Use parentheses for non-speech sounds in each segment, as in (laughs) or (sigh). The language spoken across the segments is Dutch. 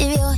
if you're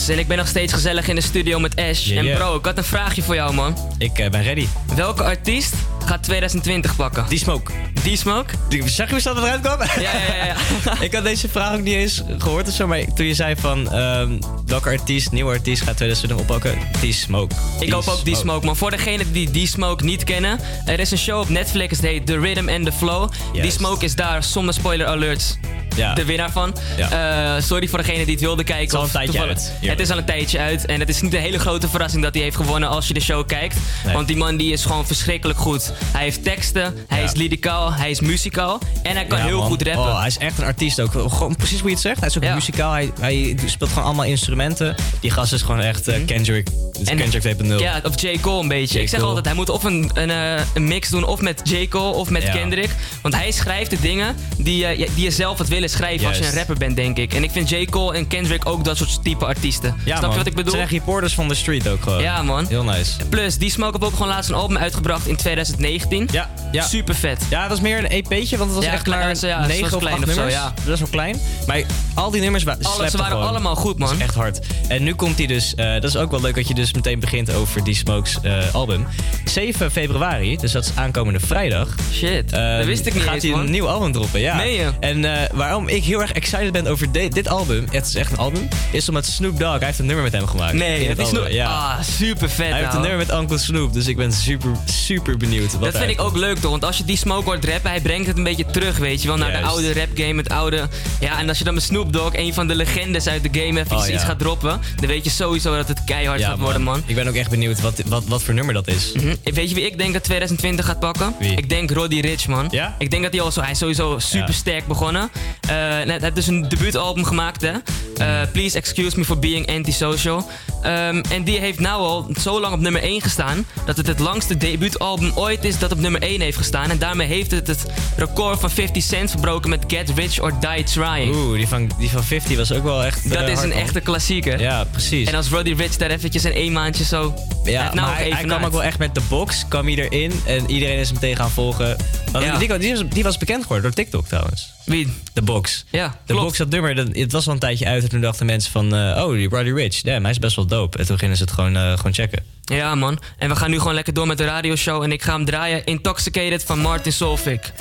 Yes, en ik ben nog steeds gezellig in de studio met Ash. Yeah, En bro, ik had een vraagje voor jou, man. Ik eh, ben ready. Welke artiest gaat 2020 pakken? Die smoke. Die Smoke? Die, zag je hoe snel dat eruit kwam? Ja, ja, ja. ja. (laughs) ik had deze vraag ook niet eens gehoord of zo, maar toen je zei van ehm, welke artiest, nieuwe artiest gaat 2020 oppakken, die smoke. Ik hoop ook die Smoke, man. Voor degenen die die Smoke niet kennen, er is een show op Netflix, die heet The Rhythm and the Flow. Die. Smoke is daar, zonder spoiler alerts, Ja. de winnaar van. Eh, sorry voor degene die het wilde kijken. is al een tijdje uit, hier. Het is al een tijdje uit. En het is niet een hele grote verrassing dat hij heeft gewonnen als je de show kijkt. Nee. Want die man die is gewoon verschrikkelijk goed. Hij heeft teksten, hij is lyricaal, hij is muzikaal. En hij kan heel man. goed rappen. Oh, hij is echt een artiest ook. Gewoon precies hoe je het zegt. Hij is ook muzikaal. Hij, hij speelt gewoon allemaal instrumenten. Die gast is gewoon echt eh, Kendrick. Het En- Kendrick 2.0. Ja, of J. Cole een beetje. J. Ik zeg altijd, hij moet of een, een, eh, een mix doen of met J. Cole of met. Kendrick. Want hij schrijft de dingen die, je- die je zelf had willen schrijven als je een rapper bent, denk ik. En ik vind J. Cole en Kendrick ook dat soort type artiesten. Ja, Snap man. je wat ik bedoel? Het zijn reporters van de street ook gewoon. Ja, man. Heel nice. Plus, die Smoke heeft ook gewoon laatst een album uitgebracht in 2019. Ja, ja. Super vet. Ja, dat is meer een EP'tje, want het was Ja, echt klein- maar ja, het was 9 of klein 8 of zo, ja. Dat is wel klein. Maar al die nummers wa- Alles, ze waren gewoon. allemaal goed, man. Dat is echt hard. En nu komt hij dus, eh, dat is ook wel leuk dat je dus meteen begint over die Smokes eh, album. 7 februari, dus dat is aankomende vrijdag. Shit, dat wist ik niet Gaat hij een nieuw album droppen, ja. Je? En eh, waar waarom ik heel erg excited ben over de- dit album, het is echt een album, is omdat Snoop Dogg, hij heeft een nummer met hem gemaakt. Nee, het dat is nog... Ja. Ah, super vet, hij heeft een ouwe. nummer met Uncle Snoop, dus ik ben super, super benieuwd. Wat Dat vind ik ook leuk toch, want als je die Smoke hoort rappen, hij brengt het een beetje terug, weet je wel, naar de oude rap game, het oude... Ja, en als je dan met Snoop Dogg, een van de legendes uit de game, even Oh, iets ja. gaat droppen, dan weet je sowieso dat het keihard gaat worden, man. Ik ben ook echt benieuwd wat, wat, wat voor nummer dat is. Hm, Weet je wie ik denk dat 2020 gaat pakken? Wie? Ik denk Roddy Rich, man. Ja? Ik denk dat hij al zo, hij is sowieso super sterk begonnen. Eh, hij heeft dus een debuutalbum gemaakt, hè? Eh, Please excuse me for being antisocial. Ehm, en die heeft nou al zo lang op nummer 1 gestaan. Dat het het langste debuutalbum ooit is dat op nummer 1 heeft gestaan. En daarmee heeft het het record van 50 Cent verbroken met Get Rich or Die Trying. Oeh, die van, die van 50 was ook wel echt. dat eh, is een echte klassieker. Ja, precies. En als Roddy Rich daar eventjes in één maandje zo... Ja, nou maar hij, kwam ook wel echt met de box, kwam hij erin en iedereen is hem meteen gaan volgen. Want Ja. die, die, was, die was bekend geworden door TikTok trouwens. Wie? De box. Ja, De klopt. box, dat nummer, dat, het was al een tijdje uit en toen dachten mensen van, eh, oh, die Roddy Rich, damn, hij is best wel dope. En toen gingen ze het gewoon, eh, gewoon checken. Ja, man. En we gaan nu gewoon lekker door met de radioshow. En ik ga hem draaien. Intoxicated van Martin Solvik.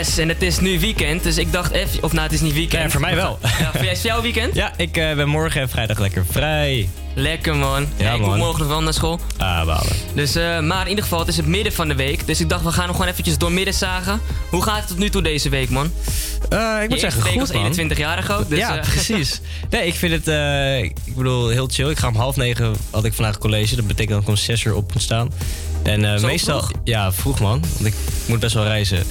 Yes, en het is nu weekend, dus ik dacht even... Of nou, het is niet weekend. Ja, voor mij wel. Ja, voor is jouw weekend? Ja, ik eh, ben morgen en vrijdag lekker vrij. Lekker man. Ja, ik moet morgen nog wel naar school. Ah, balen. Dus, eh, maar in ieder geval, het is het midden van de week. Dus ik dacht, we gaan nog gewoon eventjes door midden zagen. Hoe gaat het tot nu toe deze week, man? Eh, ik Je moet zeggen, goed man. 21-jarige ook. Dus, ja, precies. (laughs) Nee, ik vind het, ik bedoel, heel chill. Ik ga om half negen, had ik vandaag college. Dat betekent dat ik om zes uur op moet staan. En meestal, vroeg? ja, vroeg man. Want ik moet best wel reizen.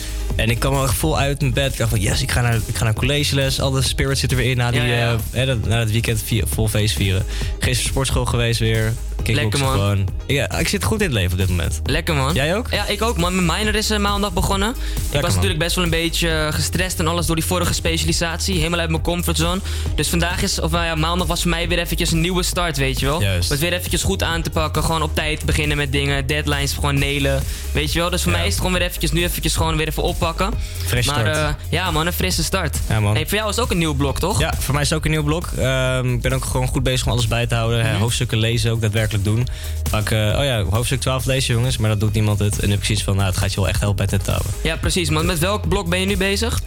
En ik kwam echt vol uit mijn bed. Ik dacht van, yes, ik ga naar, ik ga naar collegeles. Al de spirit zit er weer in na, die, Ja, ja. eh, hè, dat- na het weekend vier- vol feest vieren. Gisteren sportschool geweest weer. Kickboksen man. gewoon. Ja, ik zit goed in het leven op dit moment. Lekker man. Jij ook? Ja, ik ook man. Mijn minor is eh, maandag begonnen. ik was man. natuurlijk best wel een beetje eh, gestrest en alles door die vorige specialisatie. Helemaal uit mijn comfortzone. Dus vandaag is, of nou ja, maandag was voor mij weer eventjes een nieuwe start, weet je wel. Juist. Was weer eventjes goed aan te pakken. Gewoon op tijd beginnen met dingen. Deadlines gewoon nailen. Weet je wel. Dus voor Ja. mij is het gewoon weer eventjes, nu eventjes gewoon weer even oppakken. Fresh maar start. eh, ja man, een frisse start. Ja, man. Hey, voor jou is het ook een nieuw blok, toch? Ja, voor mij is het ook een nieuw blok. Ehm, ik ben ook gewoon goed bezig om alles bij te houden. Mhm. Hoofdstukken lezen ook daadwerkelijk doen. Vaak, oh ja, hoofdstuk 12 lezen jongens, maar dat doet niemand het. En nu heb ik zoiets van, nou, het gaat je wel echt helpen bij het tentauwen. Ja, precies man. Met welk blok ben je nu bezig?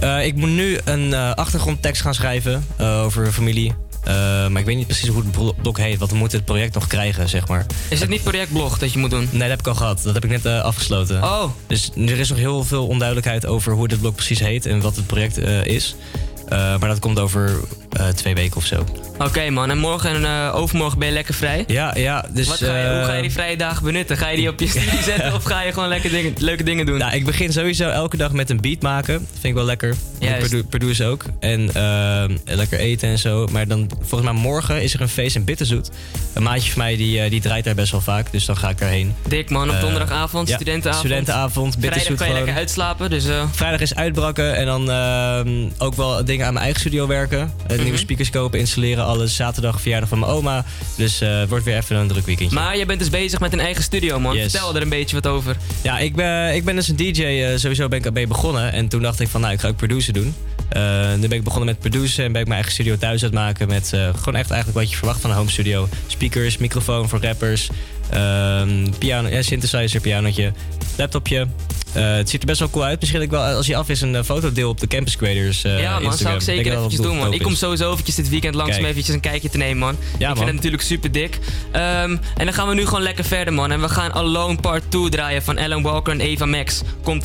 Eh, ik moet nu een eh, achtergrondtekst gaan schrijven eh, over familie. Eh, maar ik weet niet precies hoe het blo- blok heet, want we moeten het project nog krijgen, zeg maar. Is het niet projectblog dat je moet doen? Nee, dat heb ik al gehad. Dat heb ik net eh, afgesloten. Oh, Dus er is nog heel veel onduidelijkheid over hoe dit blok precies heet en wat het project eh, is. Eh, maar dat komt over eh, twee weken of zo. oké man. En morgen en eh, overmorgen ben je lekker vrij? Ja, ja. Dus, Wat ga je, hoe ga je die vrije dagen benutten? Ga je die op je (laughs) studie zetten of ga je gewoon lekker dingen, leuke dingen doen? Nou, ik begin sowieso elke dag met een beat maken. Vind ik wel lekker. Produ- produce ook. En lekker eten en zo. Maar dan, volgens mij morgen is er een feest in Bitterzoet. Een maatje van mij die, die draait daar best wel vaak. Dus dan ga ik daarheen. Dik man, op donderdagavond, Ja, studentenavond. Studentenavond, Vrijdag Bitterzoet kan je gewoon. lekker uitslapen, dus Vrijdag is uitbrakken en dan ehm, ook wel dingen aan mijn eigen studio werken. Eh, Mhm. Nieuwe speakers kopen, installeren, alles. Zaterdag verjaardag van mijn oma. Dus eh, het wordt weer even een druk weekendje. Maar je bent dus bezig met een eigen studio man. Yes. Vertel er een beetje wat over. Ja, ik ben, ik ben dus een DJ. eh, sowieso ben ik mee begonnen. En toen dacht ik van, nou, ik ga ook produceren doen. Eh, nu ben ik begonnen met produceren en ben ik mijn eigen studio thuis aan het maken. Met gewoon echt eigenlijk wat je verwacht van een home studio. Speakers, microfoon voor rappers. ehm, piano, ja, synthesizer, pianotje, laptopje. Eh, het ziet er best wel cool uit. Misschien ik wel, als je af is, een eh, fotodeel op de Campus Creators eh, ja man, Instagram. zou ik zeker eventjes doen man. Ik kom sowieso eventjes dit weekend langs om eventjes een kijkje te nemen man. Ja, ik vind het natuurlijk super dik. Ehm, en dan gaan we nu gewoon lekker verder man. En we gaan Alone Part 2 draaien van Alan Walker en Eva Max. Komt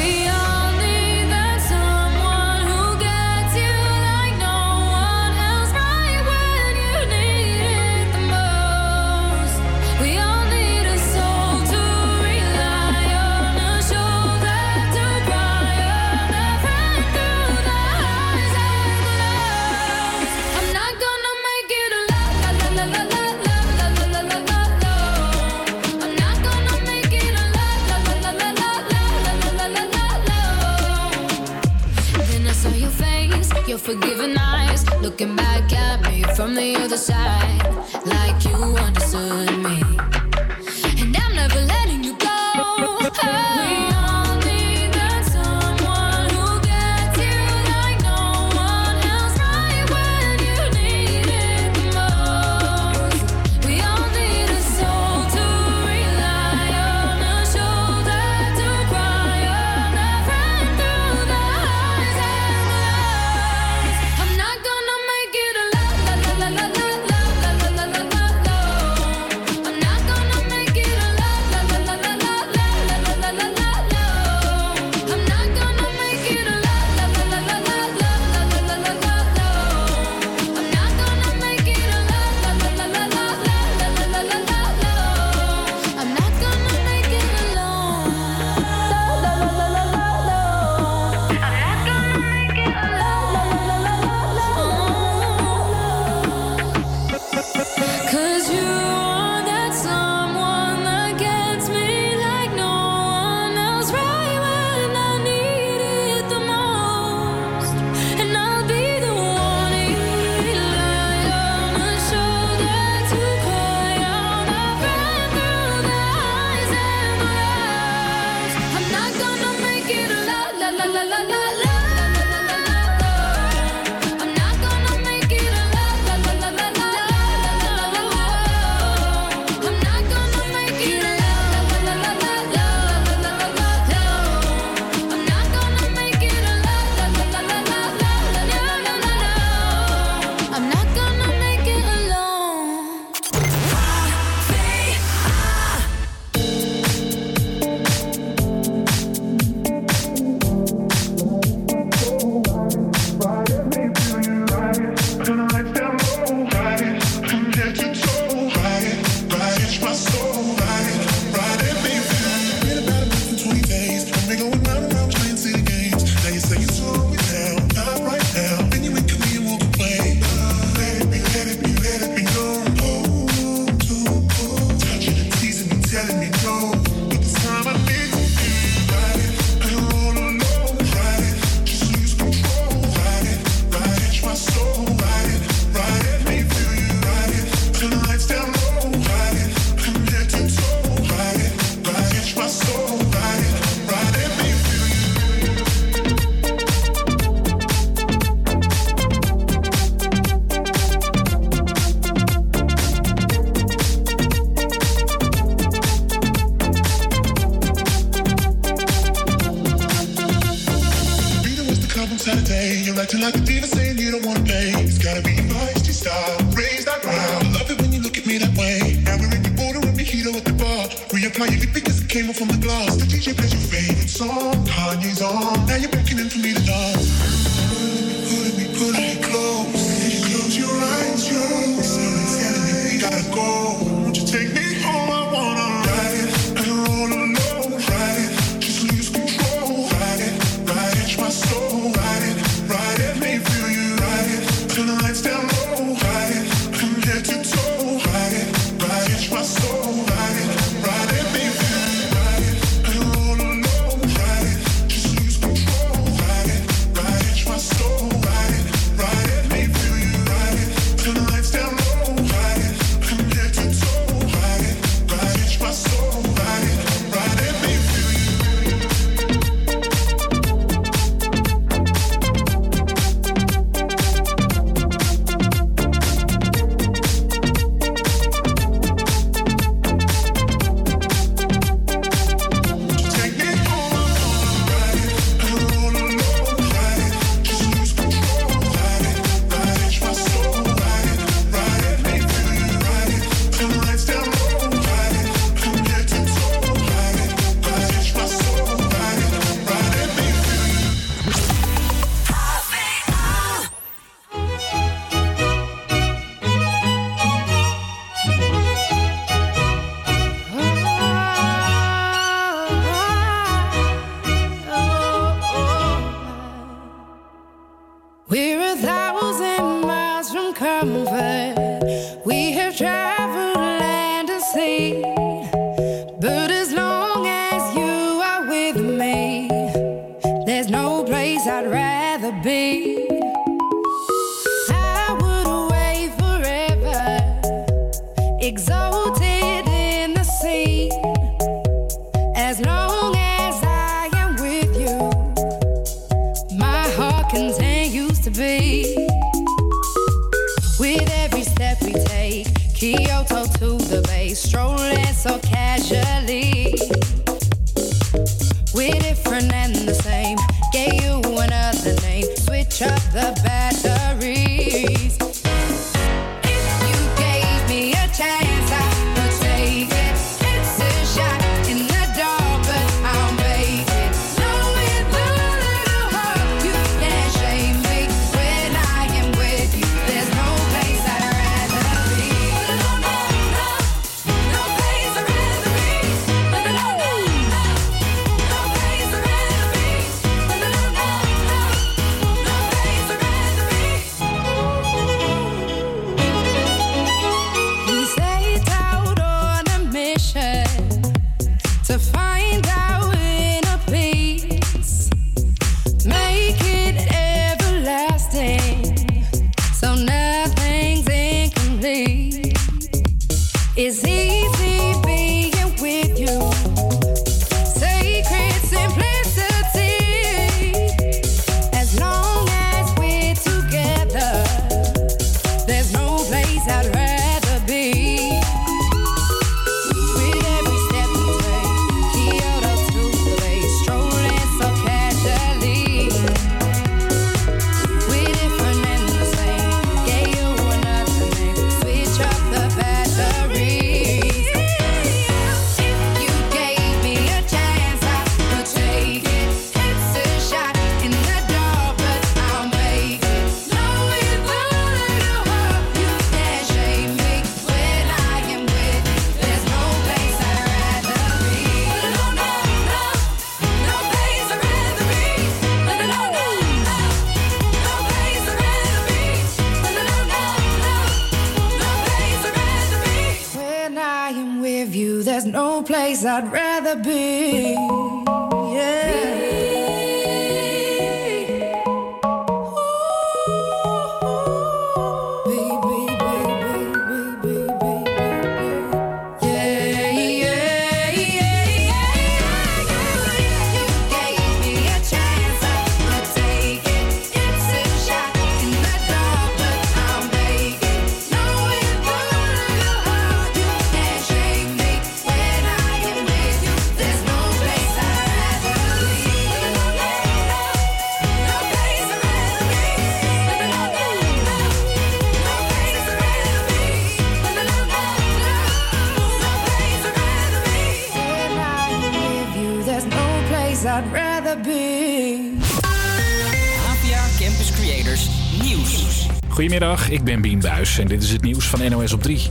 No en dit is het nieuws van NOS op 3.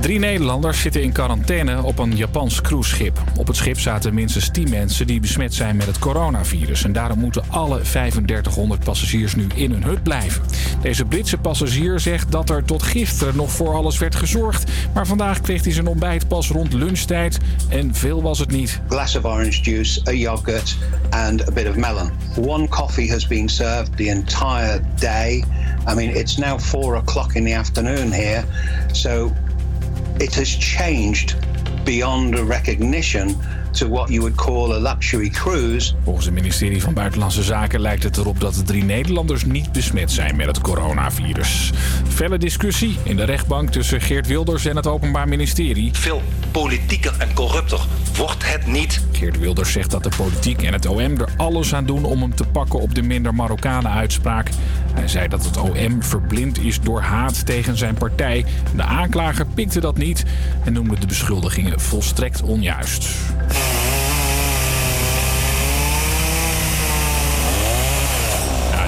Drie Nederlanders zitten in quarantaine op een Japans cruiseschip. Op het schip zaten minstens 10 mensen die besmet zijn met het coronavirus. En daarom moeten alle 3500 passagiers nu in hun hut blijven. Deze Britse passagier zegt dat er tot gisteren nog voor alles werd gezorgd. Maar vandaag kreeg hij zijn ontbijt pas rond lunchtijd. En veel was het niet. glass of orange juice, a yogurt, and a bit of melon. One coffee has been served the entire day. I mean, it's now four o'clock in the afternoon here, so it has changed beyond recognition to what you would call a luxury cruise. Volgens het ministerie van Buitenlandse Zaken lijkt het erop dat de drie Nederlanders niet besmet zijn met het coronavirus. Felle discussie in de rechtbank tussen Geert Wilders en het Openbaar Ministerie. Veel politieker en corrupter wordt het niet. Geert Wilders zegt dat de politiek en het OM er alles aan doen om hem te pakken op de minder Marokkanen uitspraak. Hij zei dat het OM verblind is door haat tegen zijn partij. De aanklager pikte dat niet en noemde de beschuldigingen volstrekt onjuist.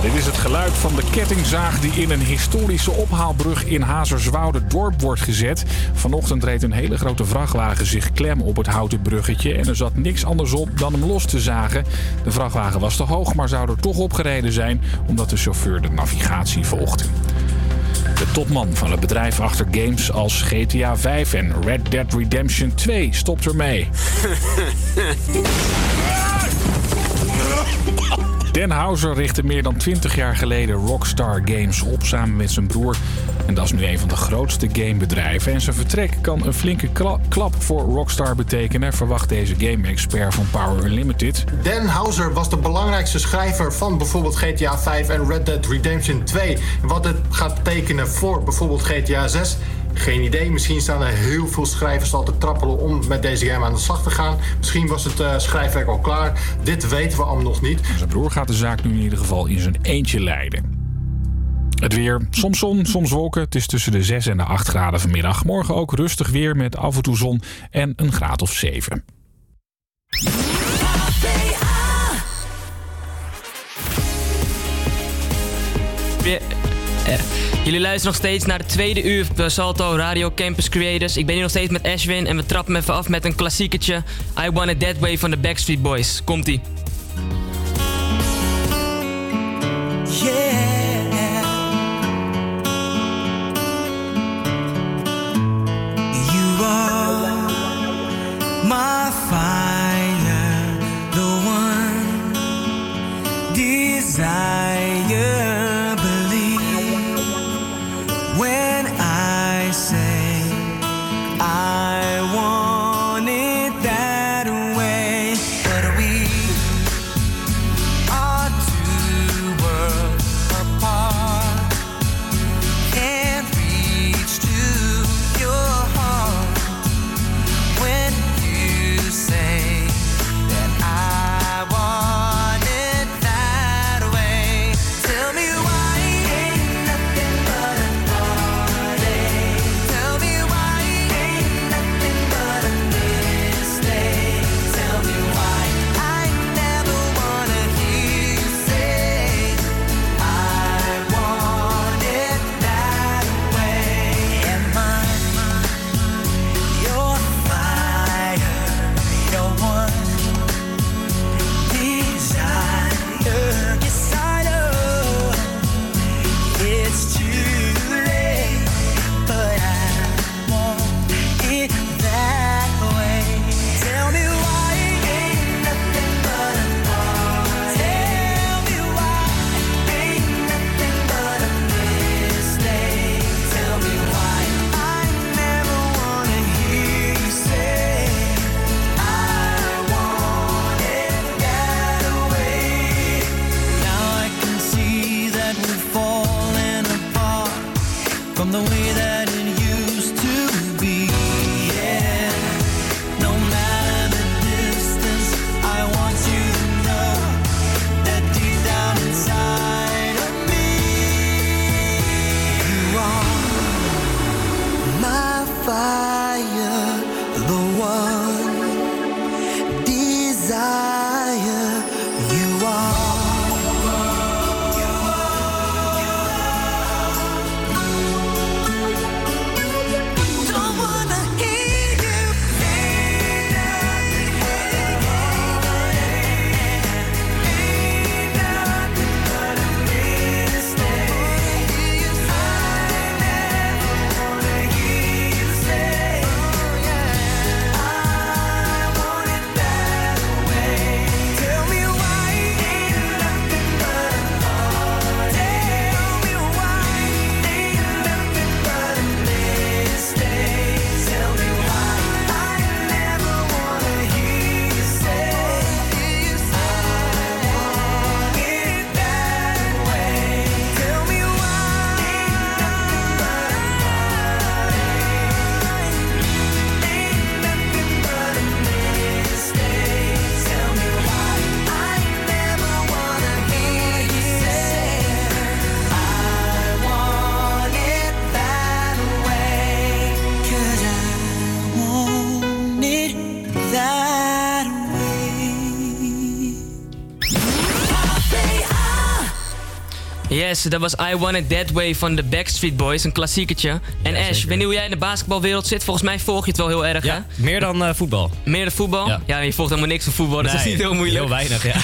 Dit is het geluid van de kettingzaag die in een historische ophaalbrug in Hazerswoude dorp wordt gezet. Vanochtend reed een hele grote vrachtwagen zich klem op het houten bruggetje en er zat niks anders op dan hem los te zagen. De vrachtwagen was te hoog, maar zou er toch opgereden zijn omdat de chauffeur de navigatie volgde. De topman van het bedrijf achter games als GTA 5 en Red Dead Redemption 2 stopt ermee. (laughs) Den Houser richtte meer dan 20 jaar geleden Rockstar Games op samen met zijn broer. En dat is nu een van de grootste gamebedrijven. En zijn vertrek kan een flinke kla- klap voor Rockstar betekenen, verwacht deze game-expert van Power Unlimited. Dan Houser was de belangrijkste schrijver van bijvoorbeeld GTA 5 en Red Dead Redemption 2. Wat het gaat betekenen voor bijvoorbeeld GTA 6, geen idee. Misschien staan er heel veel schrijvers al te trappelen om met deze game aan de slag te gaan. Misschien was het eh, schrijfwerk al klaar. Dit weten we allemaal nog niet. Zijn broer gaat de zaak nu in ieder geval in zijn eentje leiden. Het weer, soms zon, soms wolken. Het is tussen de 6 en de 8 graden vanmiddag. Morgen ook rustig weer met af en toe zon en een graad of 7. Weer- eh, Jullie luisteren nog steeds naar de tweede uur op Salto Radio Campus Creators. Ik ben hier nog steeds met Ashwin en we trappen even af met een klassieketje. I Want It That Way van de Backstreet Boys. Komt-ie. Yes, dat was I Want It That Way van de Backstreet Boys, een klassiekertje. En Ash, ik weet niet hoe jij in de basketbalwereld zit. Volgens mij volg je het wel heel erg, Ja, meer dan eh, voetbal. hè? Meer de voetbal? Ja. Ja. je volgt helemaal niks van voetbal, dus dat is Nee, niet heel moeilijk. Heel weinig, ja. (laughs)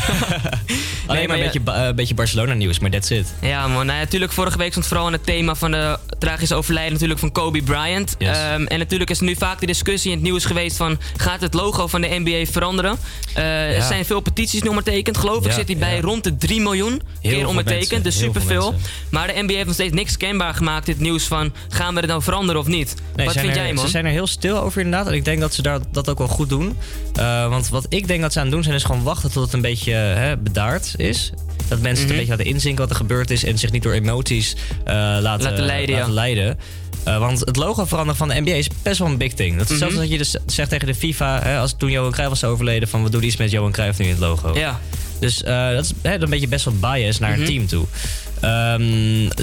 Alleen maar maar een beetje, eh, beetje Barcelona nieuws, maar that's it. Ja, man. Nou, natuurlijk, vorige week stond vooral aan het thema van de tragische overlijden natuurlijk van Kobe Bryant. Yes. Ehm, en natuurlijk is er nu vaak de discussie in het nieuws geweest van... gaat het logo van de NBA veranderen? Eh, Er zijn veel petities nog maar tekend. Geloof ik zit hij bij rond de 3 miljoen keer veel ondertekend. Dus heel veel superveel. Maar de NBA heeft nog steeds niks kenbaar gemaakt. Dit nieuws van, gaan we het nou veranderen of niet? Nee, Wat vind er- jij, man? Ze zijn er heel stil over inderdaad. En ik denk dat ze daar, dat ook wel goed doen. Eh, want wat ik denk dat ze aan het doen zijn, is gewoon wachten tot het een beetje hè, bedaard is. Dat mensen het Mhm. een beetje laten inzinken wat er gebeurd is. En zich niet door emoties eh, laten, Laten leiden, ja. laten leiden. Eh, want het logo veranderen van de NBA is best wel een big thing. Dat is Mhm. hetzelfde als dat je dus zegt tegen de FIFA... Hè, als toen Johan Cruijff was overleden... van wat doe je iets met Johan Cruijff nu in het logo. Ja. Dus eh, dat is hè, een beetje best wel bias naar Mhm. een team toe. Ehm,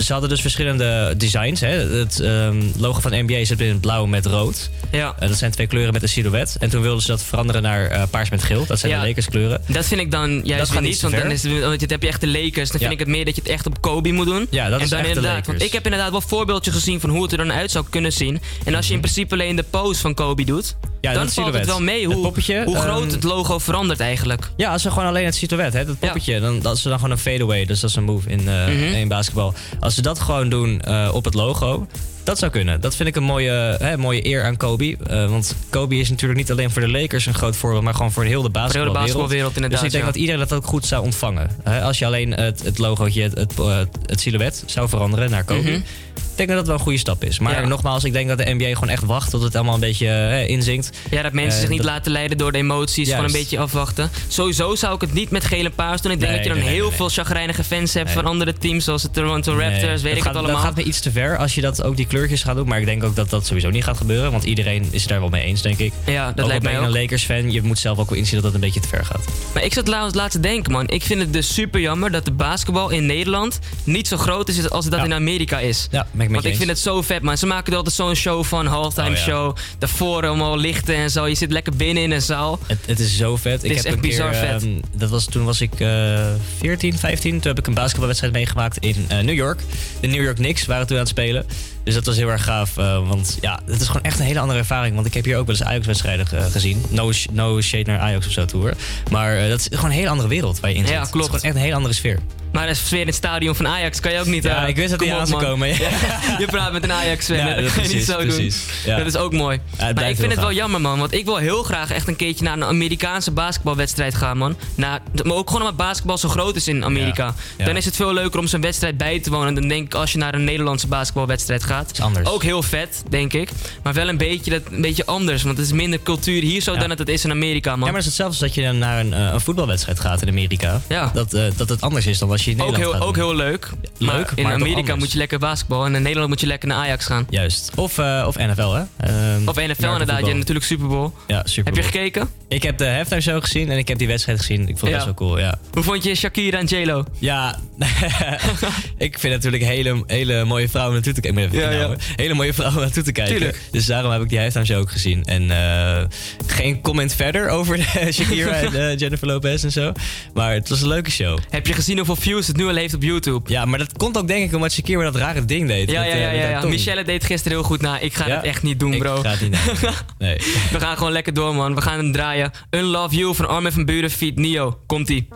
ze hadden dus verschillende designs. Hè. Het ehm, logo van NBA zit in blauw met rood. Ja. Dat zijn twee kleuren met een silhouet. En toen wilden ze dat veranderen naar eh, paars met geel. Dat zijn Ja. de Lakers kleuren. Dat vind ik dan juist niet. Want dan, is het, want dan heb je echt de Lakers. Dan Ja. vind ik het meer dat je het echt op Kobe moet doen. Ja, dat en is dan echt de inderdaad, Lakers. Want ik heb inderdaad wel voorbeeldjes gezien van hoe het er dan uit zou kunnen zien. En als je in principe alleen de pose van Kobe doet, Mhm. Ja, dan dat valt het wel mee hoe, poppetje, hoe groot ehm, het logo verandert eigenlijk. Ja, als ze gewoon alleen het silhouet, hè, dat poppetje, dan, dat is dan gewoon een fadeaway. Dus dat is een move in, eh, Mhm. in basketbal. Als ze dat gewoon doen eh, op het logo, dat zou kunnen. Dat vind ik een mooie, hè, mooie eer aan Kobe. Eh, want Kobe is natuurlijk niet alleen voor de Lakers een groot voorbeeld, maar gewoon voor heel de basketbalwereld. basketbalwereld, inderdaad, Dus ik denk ja. dat iedereen dat ook goed zou ontvangen. Hè, als je alleen het, het logootje, het, het, eh, het silhouet zou veranderen naar Kobe. Mhm. Ik denk dat dat wel een goede stap is. Maar Ja. nogmaals, ik denk dat de NBA gewoon echt wacht tot het allemaal een beetje eh, inzinkt. Ja, dat mensen Eh, zich niet dat- laten leiden door de emoties. Gewoon Juist. een beetje afwachten. Sowieso zou ik het niet met gele paars doen. Ik denk Nee, dat je dan nee, heel nee. veel chagrijnige fans hebt van andere teams. Zoals de Toronto Raptors, weet dat ik gaat, het allemaal. Dat gaat me iets te ver als je dat ook die kleurtjes gaat doen. Maar ik denk ook dat dat sowieso niet gaat gebeuren. Want iedereen is het daar wel mee eens, denk ik. Ja, dat ook lijkt mij ook. een Lakers-fan, je moet zelf ook wel inzien dat dat een beetje te ver gaat. Maar ik zat laatst laten denken, man. Ik vind het dus super jammer dat de basketbal in Nederland niet zo groot is als dat Ja. in Amerika is. Ja, ik Want ik eens. vind het zo vet, man. Ze maken er altijd zo'n show van, halftime Oh, ja. show. Daarvoor allemaal lichten en zo. Je zit lekker binnen in een zaal. Het, het is zo vet. Het ik is heb echt een keer, bizar vet. ehm, dat was, toen was ik eh 14, 15. Toen heb ik een basketbalwedstrijd meegemaakt in eh, New York. De New York Knicks waren toen aan het spelen. Dus dat was heel erg gaaf. eh, want ja, het is gewoon echt een hele andere ervaring. Want ik heb hier ook wel eens Ajax-wedstrijden eh, gezien. No, no shade naar Ajax of zo toe hoor. Maar eh, dat is gewoon een hele andere wereld waar je in zit. Ja, Het is klopt. gewoon echt een hele andere sfeer. Maar de sfeer in het stadion van Ajax kan je ook niet... Ja, ik wist dat die aan zou komen. Ja. (laughs) Je praat met een Ajax-fan, Ja, hè, dat dat kan je niet zo precies. doen. Ja. Dat is ook mooi. maar ik vind het wel jammer, man. Want ik wil heel graag echt een keertje naar een Amerikaanse basketbalwedstrijd gaan, man. Maar ook gewoon omdat basketbal zo groot is in Amerika. Dan is het veel leuker om zo'n wedstrijd bij te wonen. Dan denk ik, als je naar een Nederlandse basketbalwedstrijd gaat... anders. Ook heel vet, denk ik. Maar wel een beetje, dat, een beetje anders. Want het is minder cultuur hier zo Ja. dan dat het is in Amerika, man. Ja, maar het is hetzelfde als dat je naar een, eh, een voetbalwedstrijd gaat in Amerika. Ja. Dat, eh, dat het anders is dan als je in ook Nederland heel, gaat ook heel leuk. leuk, maar in maar Amerika moet je lekker basketbal. En in Nederland moet je lekker naar Ajax gaan. Juist. Of, eh, of NFL, hè? Ehm, Of NFL inderdaad. Je hebt natuurlijk Super Bowl. Ja, super. Heb je gekeken? Ik heb de halftime show gezien en ik heb die wedstrijd gezien. Ik vond het Ja. best wel cool, ja. Hoe vond je Shakira en J-Lo? Ja, (laughs) ik vind natuurlijk hele, hele mooie vrouwen kijken. Ik moet even Ja, ja. Hele mooie vrouwen naartoe te kijken. Tuurlijk. Dus daarom heb ik die show ook gezien. En eh, geen comment verder over de (laughs) Shakira en eh, Jennifer Lopez en zo. Maar het was een leuke show. Heb je gezien hoeveel views het nu al heeft op YouTube? Ja, maar dat komt ook denk ik omdat Shakira dat rare ding deed. Ja, met, ja, eh, ja. Michelle deed gisteren heel goed na. Ik ga het echt niet doen, bro. Ik ga het niet doen. (laughs) Nee. We gaan gewoon lekker door, man. We gaan hem draaien. Unlove You van Armin van Buren, feat Nio. Komt-ie.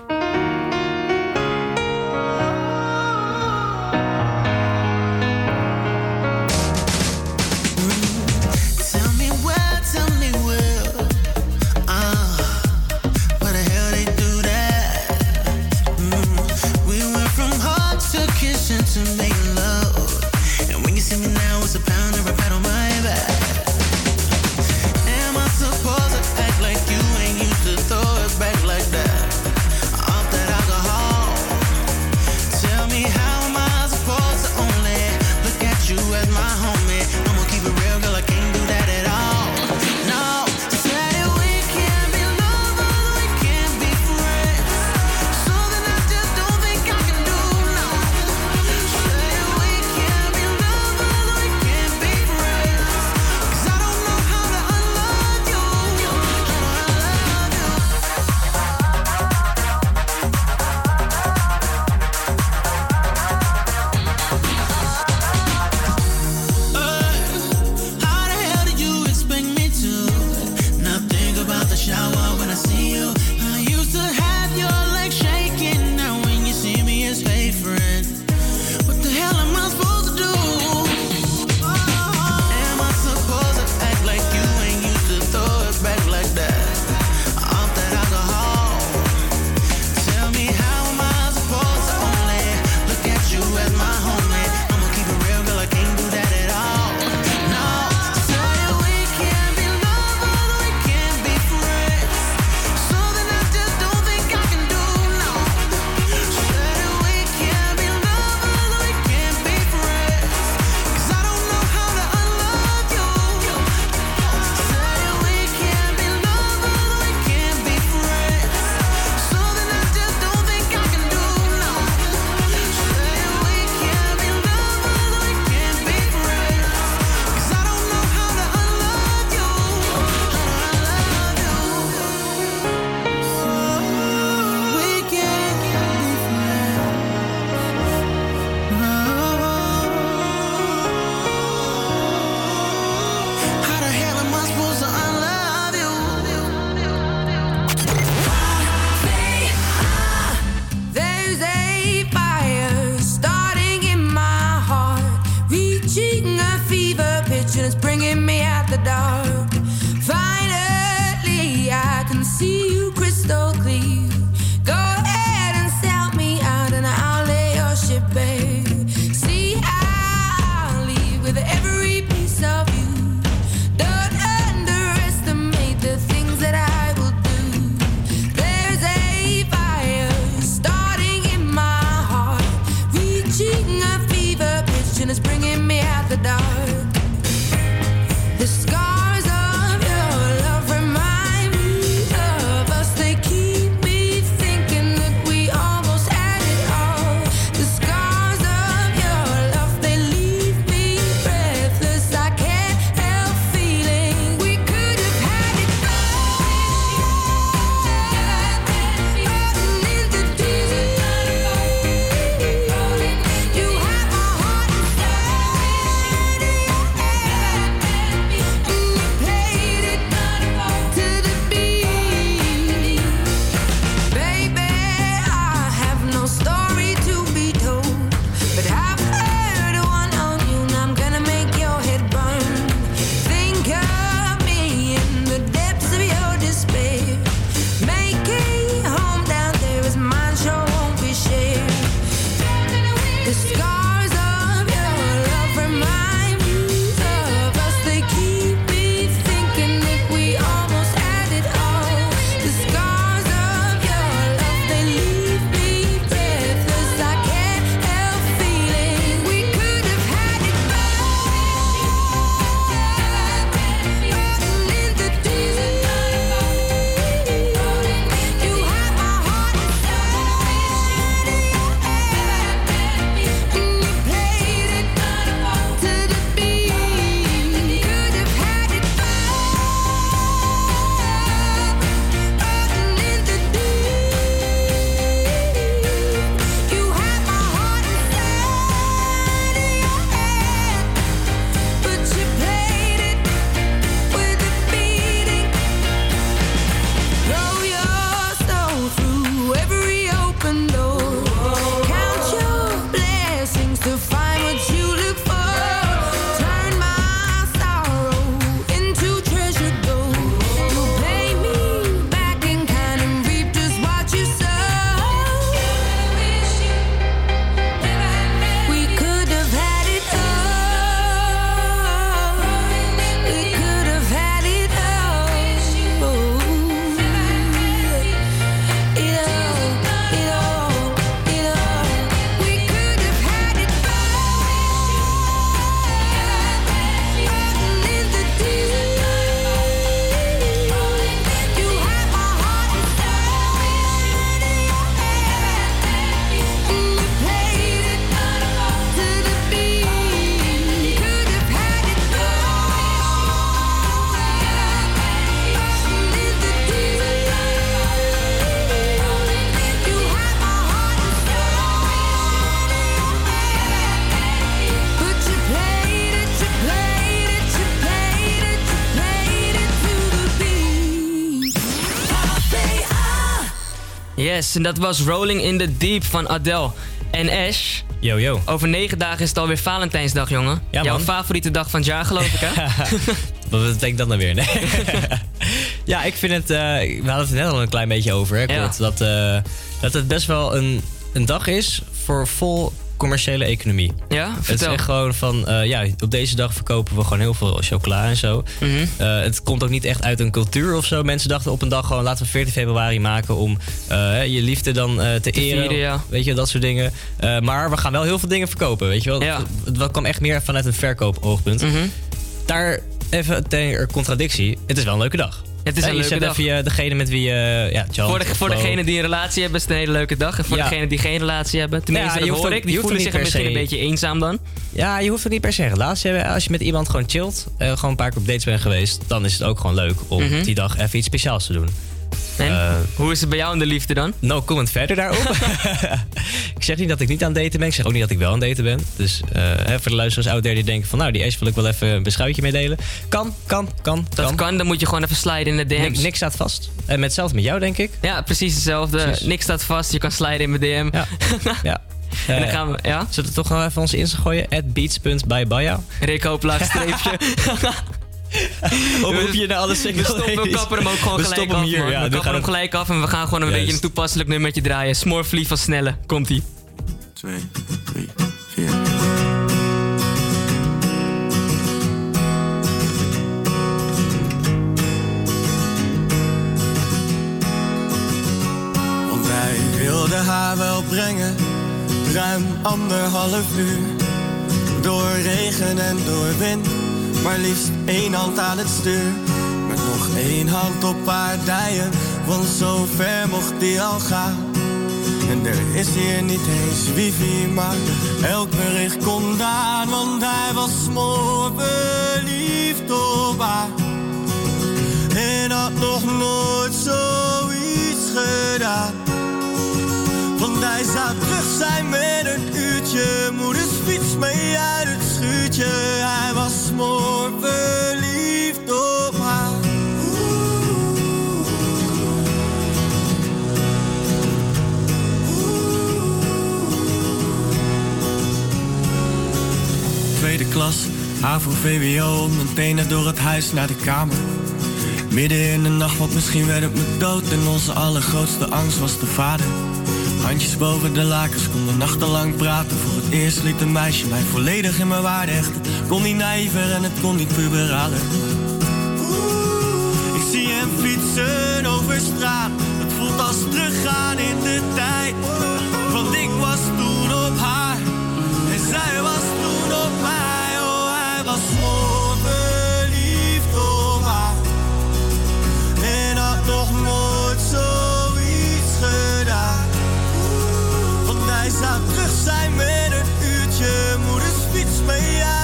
Yes, en dat was Rolling in the Deep van Adele. En Ash, Yo, yo. over negen dagen is het alweer Valentijnsdag, jongen. Ja, Jouw man. favoriete dag van het jaar, geloof ik, hè? Wat (laughs) betekent dat nou weer? Nee. (laughs) ja, ik vind het... eh, we hadden het net al een klein beetje over. Hè, Ja. kort, dat, eh, dat het best wel een, een dag is voor vol commerciële economie. Ja, Het is echt gewoon van, eh, ja, op deze dag verkopen we gewoon heel veel chocola en zo. Mhm. Eh, het komt ook niet echt uit een cultuur of zo. Mensen dachten op een dag gewoon, laten we 14 februari maken om eh, je liefde dan eh, te, eren. vieren, ja. Weet je, dat soort dingen. Maar we gaan wel heel veel dingen verkopen, weet je wel. Ja. Het, het kwam echt meer vanuit een verkoopoogpunt. Mhm. Daar even ter contradictie. Het is wel een leuke dag. Het is Eh, een je leuke zet dag. even je, degene met wie je... ja, chant Voor, de, voor degene die een relatie hebben, is het een hele leuke dag. En voor Ja. degene die geen relatie hebben, tenminste, Ja, je hoor ook- ik. Die voelen zich misschien een beetje eenzaam dan. Ja, je hoeft het niet per se een relatie te hebben. Als je met iemand gewoon chillt, eh, gewoon een paar keer op dates bent geweest... dan is het ook gewoon leuk om Mhm. die dag even iets speciaals te doen. En Eh, hoe is het bij jou in de liefde dan? No comment verder daarop. (laughs) (laughs) ik zeg niet dat ik niet aan het daten ben. Ik zeg ook niet dat ik wel aan het daten ben. Dus hè, voor de luisteraars out there die denken van... nou, die Ash wil ik wel even een beschuitje meedelen. Kan, kan, kan, Dat kan. kan, dan moet je gewoon even sliden in de DM's. Nik- niks staat vast. En met hetzelfde met jou, denk ik. Ja, precies hetzelfde. Precies. Niks staat vast, je kan sliden in mijn DM. Ja. (laughs) ja. En dan gaan we, ja? Zullen we toch nog even onze Insta gooien? At beats.bybaya. Rick Hoop, laagstreepje. (laughs) Of roep je naar alle We single stoppen, we kappen hem ook gewoon We gelijk af, hier, ja, we kappen gaan hem we- gelijk af en we gaan gewoon een Juist. beetje een toepasselijk nummertje draaien. Smoorvlieg van Snelle. Komt-ie. 2, 3, 4. Want wij wilden haar wel brengen, ruim anderhalf uur. Door regen en door wind, maar liefst één hand aan het stuur. Met nog één hand op haar dijen, want zo ver mocht die al gaan. En er is hier niet eens wifi, maar elk bericht komt aan. Want hij was verliefd op haar. En had nog nooit zoiets gedaan. Want hij zou terug zijn met een uurtje. Moeders fiets mee uit het schuurtje. Hij was verliefd op haar. Tweede klas, HAVO, VWO, meteen door het huis naar de kamer. Midden in de nacht, want misschien werd het me dood. En onze allergrootste angst was de vader. Handjes boven de lakens, konden nachtenlang praten. Voor het eerst liet een meisje mij volledig in mijn waarde hechten. Kon niet naïver en het kon niet puberaler. Ik zie hem fietsen over straat. Het voelt als teruggaan in de tijd. Want ik was toen op haar. En zij was zijn met een uurtje. Moeders fiets mee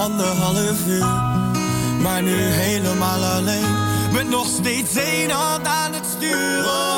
anderhalf uur. Maar nu helemaal alleen. Met nog steeds één hand aan het stuur.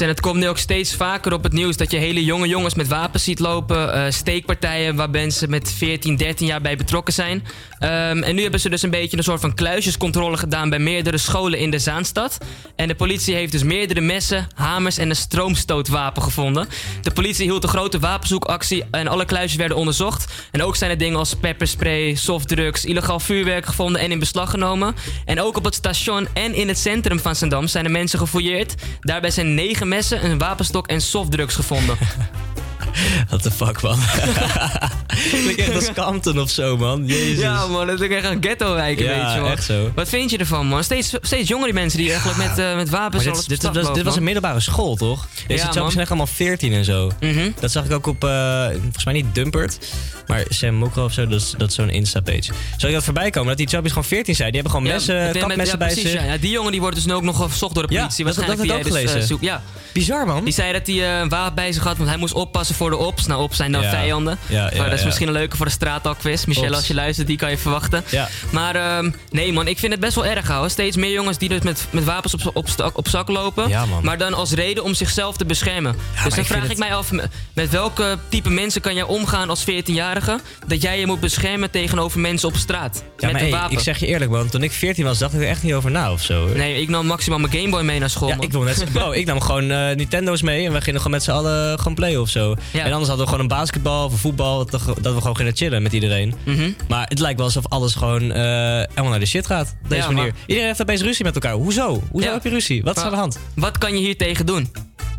En het komt nu ook steeds vaker op het nieuws dat je hele jonge jongens met wapens ziet lopen. eh, steekpartijen waar mensen met 14, 13 jaar bij betrokken zijn. Ehm, en nu hebben ze dus een beetje een soort van kluisjescontrole gedaan bij meerdere scholen in de Zaanstad. En de politie heeft dus meerdere messen, hamers en een stroomstootwapen gevonden. De politie hield een grote wapenzoekactie en alle kluisjes werden onderzocht. En ook zijn er dingen als pepperspray, softdrugs, illegaal vuurwerk gevonden en in beslag genomen. En ook op het station en in het centrum van Zandam zijn er mensen gefouilleerd. Daarbij zijn negen messen, een wapenstok en softdrugs gevonden. (laughs) (laughs) What the fuck, man. (laughs) Klinkt echt als Compton of zo, man. Jezus. Ja man, dat is echt een ghetto-wijk, Ja, weet je wel. echt zo. Wat vind je ervan man? Steeds, steeds jongere mensen die eigenlijk met, eh, met wapens Maar dit, was, dit lopen, was een middelbare school, toch? Deze Ja, ja, zijn echt allemaal 14 en zo. Mhm. Dat zag ik ook op, eh, volgens mij niet Dumpert, maar Sam Mokro of zo. Dat is, dat is zo'n Insta-page. Zag je dat voorbij komen? Dat die chubbies gewoon 14 zijn. Die hebben gewoon Ja, messen, kapmessen ja, bij precies, zich. Ja. Ja, die jongen die wordt dus nu ook nog gezocht door de Ja, politie. dat- dat ik die ook jij dus, gelezen. eh, ja. Bizar, man. Die zei dat hij een wapen bij zich had, want hij moest oppassen voor de ops. Nou, ops zijn dan Ja. vijanden. Ja, dat is misschien een leuke voor de straatalquiz. Michelle, Ops. als je luistert, die kan je verwachten. Maar ehm, nee man, ik vind het best wel erg houden. Steeds meer jongens die dus met, met wapens op, op, op zak lopen. Maar dan als reden om zichzelf te beschermen. dus dan ik vraag ik mij af, met- welke type mensen kan jij omgaan als 14-jarige... dat jij je moet beschermen tegenover mensen op straat. Ja, met maar een hey, wapen. ik zeg je eerlijk, man. Toen ik 14 was, dacht ik er echt niet over na of zo. hoor. Nee, ik nam maximaal mijn Gameboy mee naar school. Ja, man. ik wil net (laughs) bro, ik nam gewoon eh, Nintendo's mee en we gingen gewoon met z'n allen gewoon playen of zo. Ja. En anders hadden we gewoon een basketbal of een voetbal, dat, dat we gewoon gingen chillen met iedereen. Mhm. Maar het lijkt wel alsof alles gewoon eh, helemaal naar de shit gaat. Op deze Ja, manier. maar- Iedereen heeft opeens ruzie met elkaar. Hoezo? Hoezo Ja. heb je ruzie? Wat is Maar- aan de hand? Wat kan je hier tegen doen?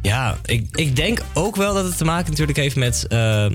Ja, ik, ik denk ook wel dat het te maken natuurlijk heeft met, eh,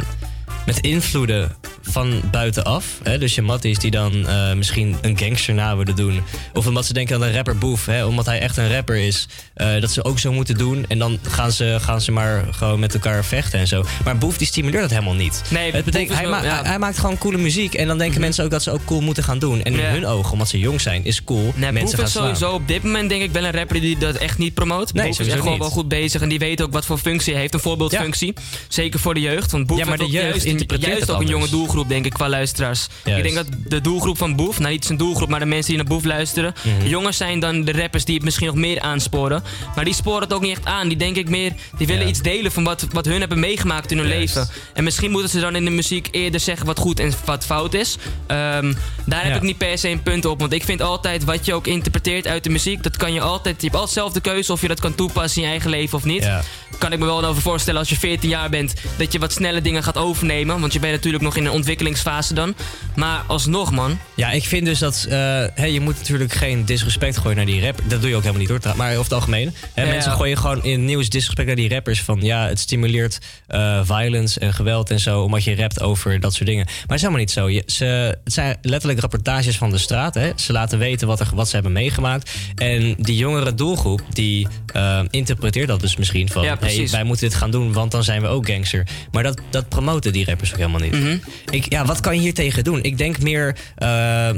met invloeden van buitenaf. Hè? Dus je matties die dan eh, misschien een gangster na willen doen. Of omdat ze denken aan een rapper Boef. Hè? Omdat hij echt een rapper is. eh, dat ze ook zo moeten doen. En dan gaan ze, gaan ze maar gewoon met elkaar vechten en zo. Maar Boef die stimuleert dat helemaal niet. Nee, het betekent, is hij, wel- ma- ja. hij, maakt gewoon coole muziek. En dan denken mensen ook dat ze ook cool moeten gaan doen. En in hun ogen, omdat ze jong zijn, is cool. Nee, mensen Boef gaan is sowieso op dit moment denk ik wel een rapper die dat echt niet promoot. Nee, Boef is echt gewoon wel goed bezig en die weet ook wat voor functie hij heeft. Een voorbeeldfunctie. Zeker voor de jeugd. Want Boef Ja, maar heeft de ook jeugd juist, interpreteert juist ook een jonge anders. Doelgroep denk ik qua luisteraars. Juist. Ik denk dat de doelgroep van Boef, nou niet zijn doelgroep, maar de mensen die naar Boef luisteren. Mhm. Jongens zijn dan de rappers die het misschien nog meer aansporen. Maar die sporen het ook niet echt aan. Die denk ik meer, die willen Ja. iets delen van wat, wat hun hebben meegemaakt in hun Juist. leven. En misschien moeten ze dan in de muziek eerder zeggen wat goed en wat fout is. Ehm, daar heb Ja. ik niet per se een punt op. Want ik vind altijd wat je ook interpreteert uit de muziek, dat kan je altijd. Je hebt altijd zelf de keuze of je dat kan toepassen in je eigen leven of niet. Ja. Kan ik me wel over voorstellen als je 14 jaar bent, dat je wat snelle dingen gaat overnemen. Want je bent natuurlijk nog in een ontwikkelingsfase dan. Maar alsnog, man. Ja, ik vind dus dat... eh, hè, je moet natuurlijk geen disrespect gooien naar die rapper. Dat doe je ook helemaal niet hoor. Maar over het algemeen. Hè, Ja, mensen ja. gooien gewoon in het nieuws disrespect naar die rappers. Van ja, het stimuleert eh, violence en geweld en zo. Omdat je rapt over dat soort dingen. Maar het is helemaal niet zo. Je, ze, het zijn letterlijk rapportages van de straat. Hè. Ze laten weten wat, er, wat ze hebben meegemaakt. En die jongere doelgroep, die eh, interpreteert dat dus misschien van... Ja, hey, wij moeten dit gaan doen, want dan zijn we ook gangster. Maar dat, dat promoten die rappers ook helemaal niet. Mhm. Ik, ja, wat kan je hier tegen doen? Ik denk meer... eh,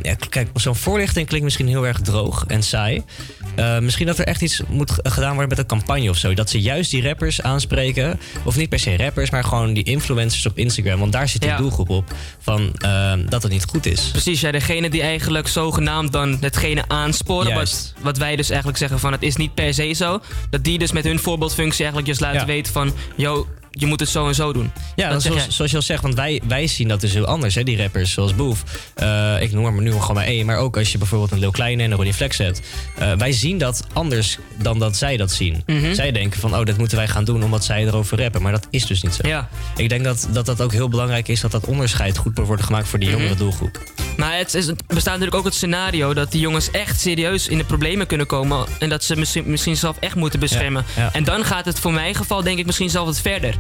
ja, kijk, zo'n voorlichting klinkt misschien heel erg droog en saai. Eh, misschien dat er echt iets moet gedaan worden met een campagne of zo. Dat ze juist die rappers aanspreken. Of niet per se rappers, maar gewoon die influencers op Instagram. Want daar zit die Ja. doelgroep op. Van eh, dat het niet goed is. Precies, ja, degene die eigenlijk zogenaamd dan hetgene aansporen. Juist. Wat, wat wij dus eigenlijk zeggen van het is niet per se zo. Dat die dus met hun voorbeeldfunctie eigenlijk just laten Ja. weten van... Yo, je moet het zo en zo doen. Ja, Dat zoals, zoals je al zegt, want wij, wij zien dat dus heel anders, hè, die rappers zoals Boef. Eh, ik noem hem nu gewoon maar één, maar ook als je bijvoorbeeld een Lil Kleine en een Ronnie Flex hebt. Eh, wij zien dat anders dan dat zij dat zien. Mhm. Zij denken van, oh, dat moeten wij gaan doen omdat zij erover rappen. Maar dat is dus niet zo. Ja. Ik denk dat, dat dat ook heel belangrijk is dat dat onderscheid goed worden gemaakt voor die Mhm. jongere doelgroep. Maar het, is, het bestaat natuurlijk ook het scenario dat die jongens echt serieus in de problemen kunnen komen. En dat ze misschien, misschien zelf echt moeten beschermen. Ja, ja. En dan gaat het voor mijn geval denk ik misschien zelf wat verder.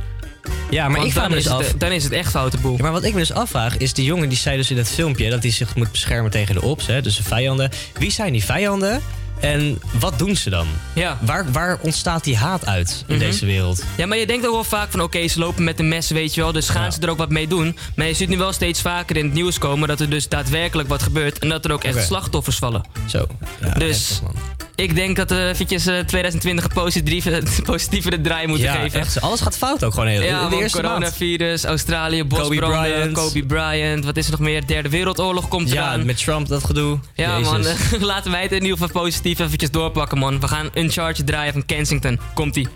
Ja, maar Want ik vraag dan, me is dus het, af. dan is het echt foute boel. Ja, maar wat ik me dus afvraag is, die jongen die zei dus in het filmpje dat hij zich moet beschermen tegen de ops, hè, dus de vijanden. Wie zijn die vijanden en wat doen ze dan? Ja. Waar, waar ontstaat die haat uit in Mhm. deze wereld? Ja, maar je denkt ook wel vaak van oké, ze lopen met een mes, weet je wel. Dus gaan Ja. ze er ook wat mee doen. Maar je ziet nu wel steeds vaker in het nieuws komen dat er dus daadwerkelijk wat gebeurt. En dat er ook echt slachtoffers vallen. Zo. Ja, Dus heftig. Ik denk dat we eventjes eh, 2020 een positieve, positievere draai moeten ja, geven. echt. Alles gaat fout ook gewoon heel. Ja, de eerste maand. coronavirus, Australië, bosbranden, Kobe Kobe Bryant. Bryant. Wat is er nog meer? Derde Wereldoorlog komt Ja, eraan. met Trump dat gedoe. Ja, Jezus. man. (laughs) laten wij het in ieder geval positief eventjes doorpakken, man. We gaan Uncharted draaien van Kensington. Komt-ie.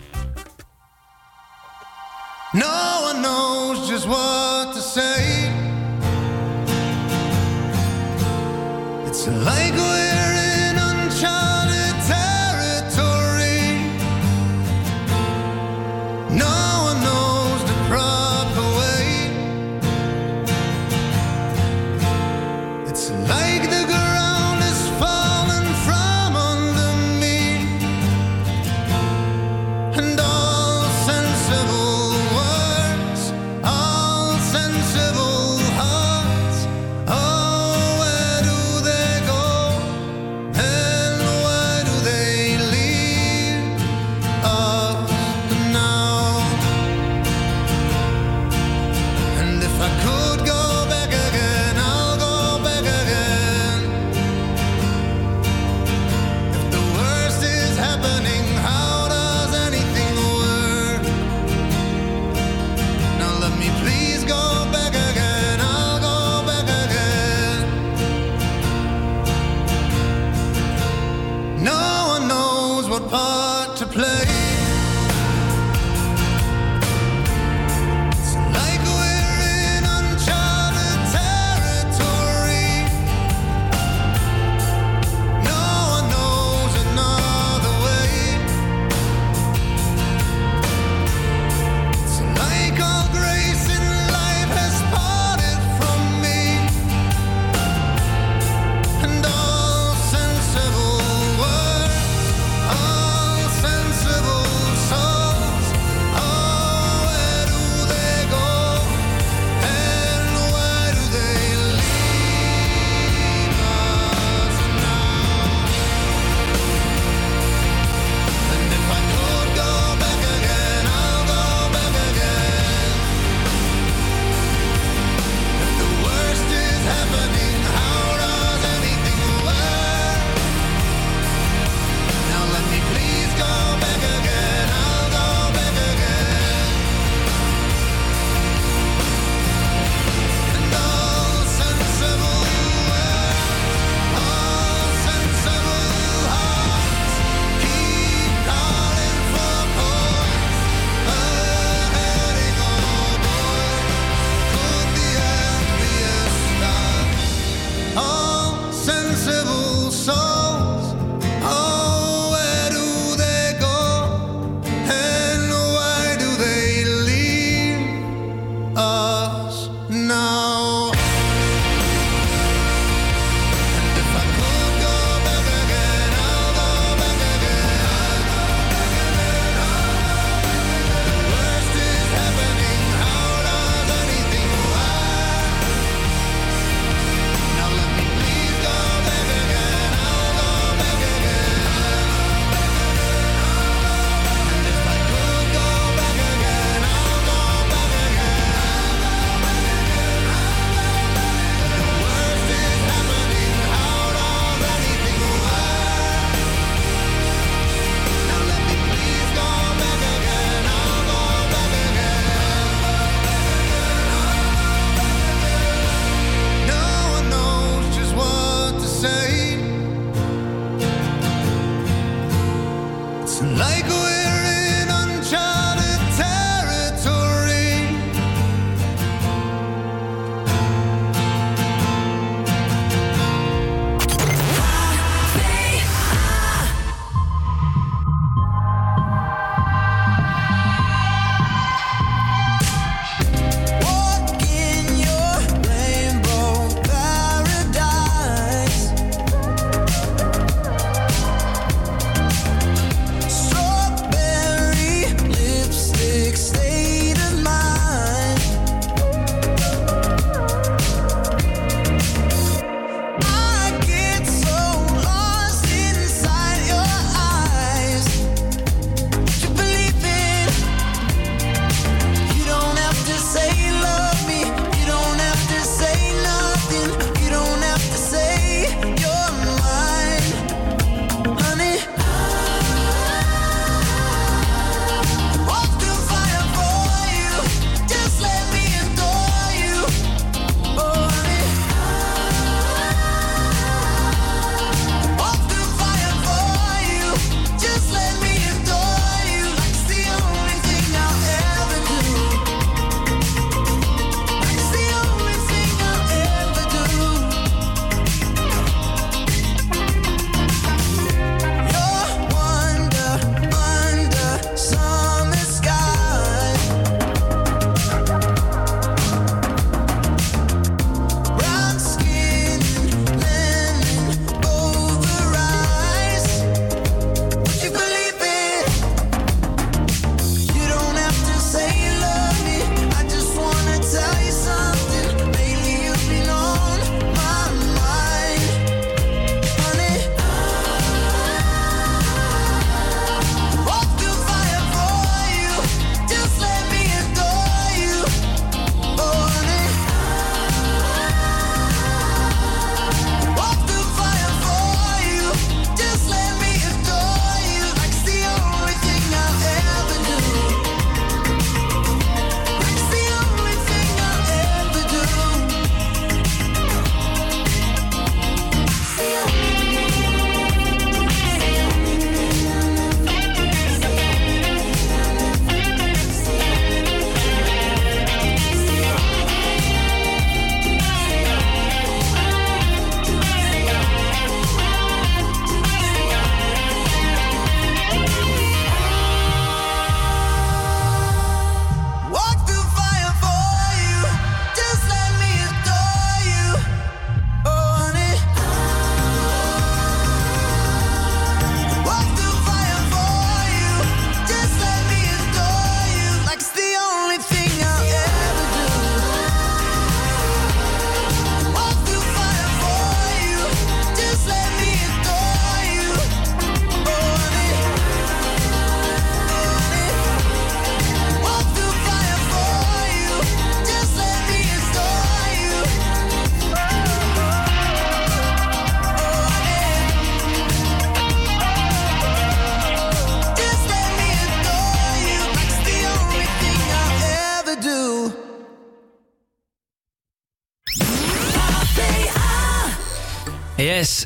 No one knows just what to say. It's like we're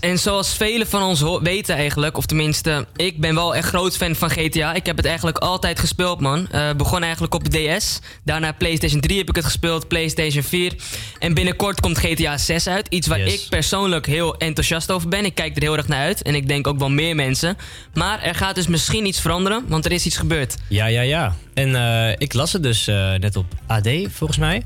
Yes, en zoals velen van ons weten eigenlijk, of tenminste, ik ben wel echt groot fan van GTA. Ik heb het eigenlijk altijd gespeeld, man. Eh begon eigenlijk op de DS. Daarna PlayStation 3 heb ik het gespeeld, PlayStation 4. En binnenkort komt GTA 6 uit. Iets waar Yes. ik persoonlijk heel enthousiast over ben. Ik kijk er heel erg naar uit. En ik denk ook wel meer mensen. Maar er gaat dus misschien iets veranderen, want er is iets gebeurd. Ja, ja, ja. En eh, ik las het dus eh, net op AD, volgens mij.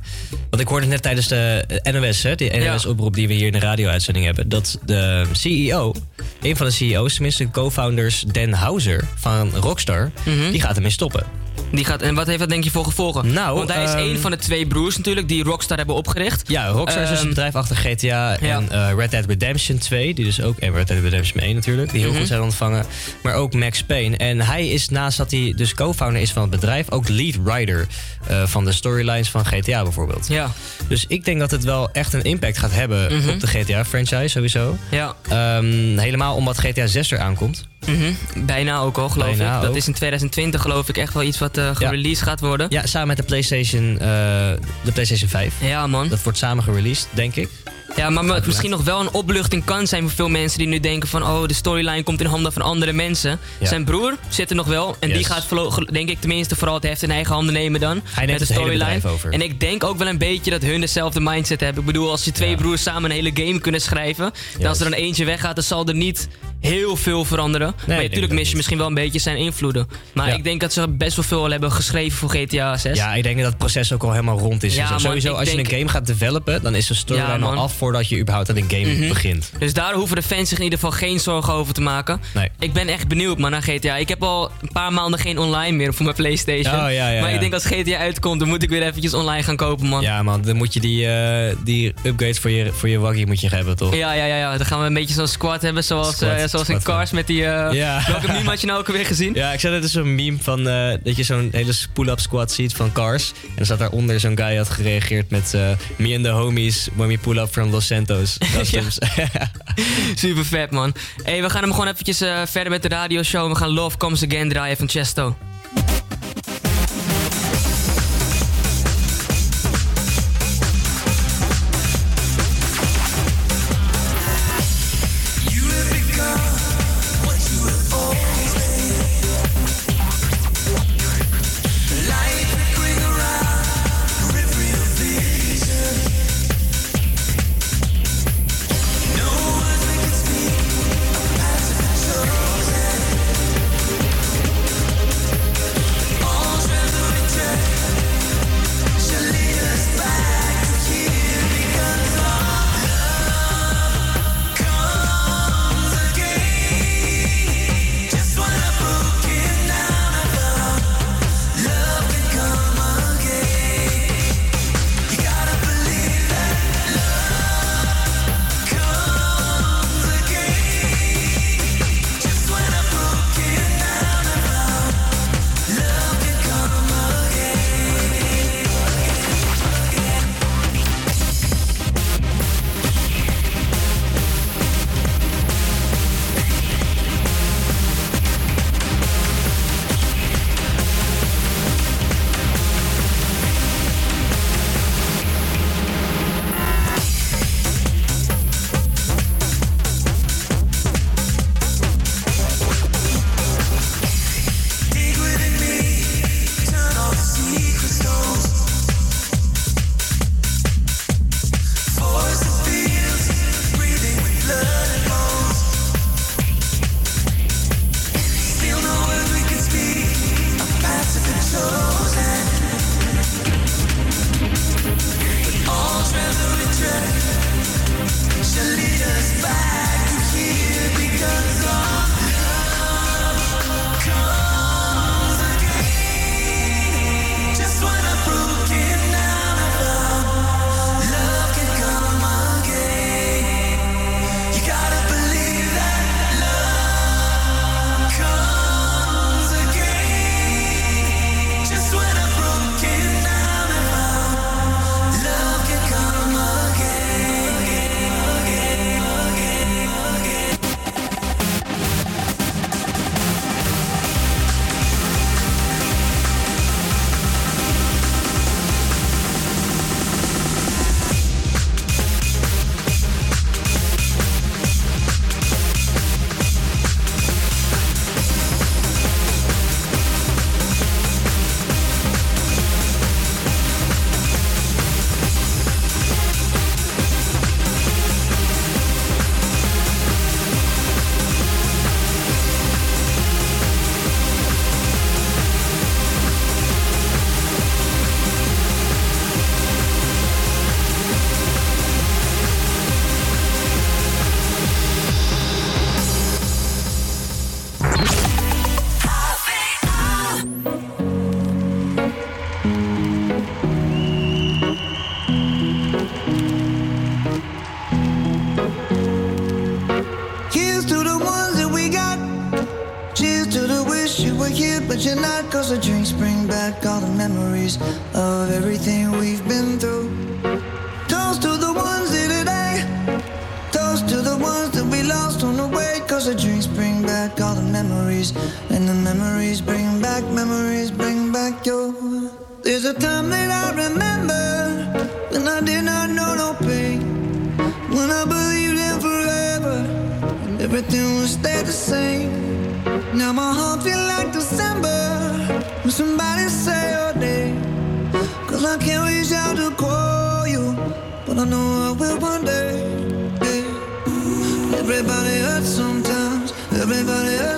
Want ik hoorde het net tijdens de eh, NOS, hè, die NOS-oproep die we hier in de radio-uitzending hebben. Dat de CEO, een van de CEO's, tenminste de co-founders, Dan Houser van Rockstar, die gaat ermee stoppen. Die gaat, en wat heeft dat denk je voor gevolgen? Nou, Want hij is ehm, een van de twee broers natuurlijk die Rockstar hebben opgericht. Ja, Rockstar is dus Ehm, het bedrijf achter GTA ja. en Red Dead Redemption 2. Die dus ook, en Red Dead Redemption 1 natuurlijk, die heel Mhm. goed zijn ontvangen. Maar ook Max Payne. En hij is naast dat hij dus co-founder is van het bedrijf, ook lead writer eh, van de storylines van GTA bijvoorbeeld. Ja. Dus ik denk dat het wel echt een impact gaat hebben Mhm. op de GTA-franchise sowieso. Ja. Ehm, helemaal omdat GTA 6 eraan komt. Mhm. Bijna ook al, geloof Bijna ik. Dat ook. is in 2020 geloof ik echt wel iets wat eh gereleased gaat worden. Ja, samen met de PlayStation, eh, de PlayStation 5. Ja, man. Dat wordt samen gereleased, denk ik. Ja, maar wat misschien nog wel een opluchting kan zijn voor veel mensen die nu denken van... oh, de storyline komt in handen van andere mensen. Ja. Zijn broer zit er nog wel. En die gaat, denk ik, tenminste vooral het heft in eigen handen nemen dan. Hij neemt met de het storyline. En ik denk ook wel een beetje dat hun dezelfde mindset hebben. Ik bedoel, als je twee broers samen een hele game kunnen schrijven... en als er dan eentje weggaat, dan zal er niet heel veel veranderen. maar natuurlijk mis je misschien wel een beetje zijn invloeden. Maar Ja. ik denk dat ze best wel veel al hebben geschreven voor GTA 6. Ja, ik denk dat het proces ook al helemaal rond is. Ja, man, Sowieso, als je een game gaat developen, dan is de storyline Ja, al af voordat je überhaupt aan een game Mhm. begint. Dus daar hoeven de fans zich in ieder geval geen zorgen over te maken. Nee. Ik ben echt benieuwd man, naar GTA. Ik heb al een paar maanden geen online meer voor mijn Playstation. Oh, ja, maar ik denk als GTA uitkomt, dan moet ik weer eventjes online gaan kopen man. Ja, man, dan moet je die, eh, die upgrades voor je, voor je waggie moet je hebben, toch? Ja, ja, ja, ja. Dan gaan we een beetje zo'n squad hebben, zoals, Squad, eh, zoals in squad, Cars met die... eh Ja. (laughs) Welke meme had je nou ook alweer gezien? Ja, ik zag net dus zo'n meme van eh, dat je zo'n hele pull-up squad ziet van Cars. En dan staat daaronder zo'n guy had gereageerd met eh, Me and the homies when we pull up from Los Santos. (laughs) Customs. (laughs) Super vet man. Hey, we gaan hem gewoon eventjes eh, verder met de radioshow. We gaan Love Comes Again draaien van Chesto.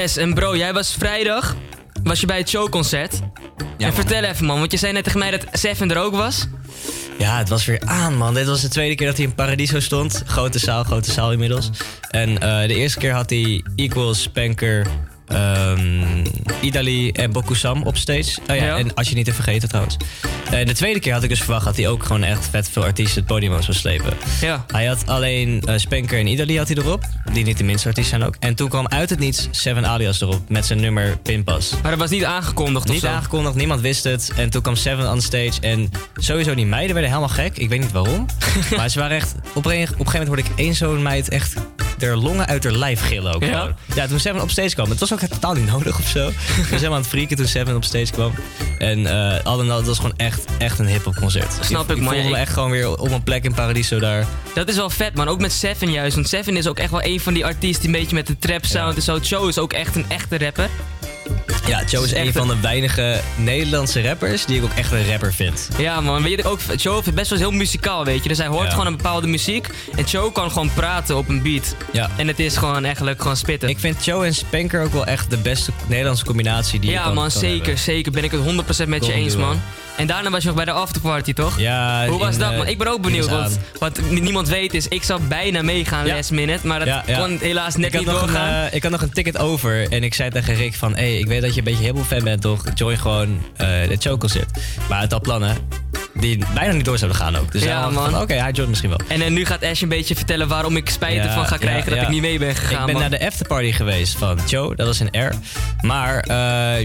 Yes, en bro, jij was vrijdag, was je bij het showconcert. en vertel even man, want je zei net tegen mij dat Seven er ook was. Ja, het was weer aan, man. Dit was de tweede keer dat hij in Paradiso stond. Grote zaal, grote zaal inmiddels. En eh, de eerste keer had hij Equals, Spanker, ehm Idali en Bokusam op stage. Oh ja, Ja. en als je niet te vergeten trouwens. En de tweede keer had ik dus verwacht dat hij ook gewoon echt vet veel artiesten het podium op zou slepen. Ja. Hij had alleen eh, Spanker en Idali had hij erop. Die niet de minste artiest zijn ook. En toen kwam uit het niets Seven Alias erop met zijn nummer Pinpas. Maar dat was niet aangekondigd of Niet zo? aangekondigd, niemand wist het. En toen kwam Seven on stage. En sowieso die meiden werden helemaal gek. Ik weet niet waarom. (laughs) maar ze waren echt... Op een, op een gegeven moment hoorde ik één zo'n meid echt... haar longen uit haar lijf gillen ook Ja? toen Seven op stage kwam. Het was ook totaal niet nodig of zo. (laughs) Was helemaal aan het freaken toen Seven op stage kwam. En eh al het was gewoon echt, echt een hip-hop concert. Snap ik, ik man. voelde me Ik- echt gewoon weer op een plek in Paradiso daar. Dat is wel vet, man. Ook met Seven juist. Want Seven is ook echt wel een van die artiesten die een beetje met de trap sound en zo. Joe is ook echt een echte rapper. Ja, Joe is echt een van de weinige Nederlandse rappers die ik ook echt een rapper vind. Ja, man. Weet je, ook, Joe is best wel heel muzikaal, weet je. Dus hij hoort Ja. gewoon een bepaalde muziek. En Joe kan gewoon praten op een beat. Ja. En het is gewoon eigenlijk gewoon spitten. Ik vind Joe en Spanker ook wel echt de beste Nederlandse combinatie die je ja, kan- man. kan zeker, hebben. zeker. Ben ik het 100% met je eens, duo. man. En daarna was je nog bij de afterparty, toch? Ja, Hoe was in, dat, man? Ik ben ook benieuwd. Want wat ni- niemand weet is, ik zou bijna meegaan Ja. last minute. Maar dat Ja, ja. kon helaas net ik niet een, doorgaan. eh, ik had nog een ticket over en ik zei tegen Rick van... Hé, hey, ik weet dat je een beetje hiphop fan bent, toch? Join gewoon eh het showconcert. Maar het had plannen. die bijna niet door zouden gaan ook. Dus Ja, man. Oké, hij joint misschien wel. En, eh, nu gaat Ash een beetje vertellen waarom ik spijt ervan ga krijgen dat ik niet mee ben gegaan. Ik ben man. naar de afterparty geweest van Joe, dat was in Air. Maar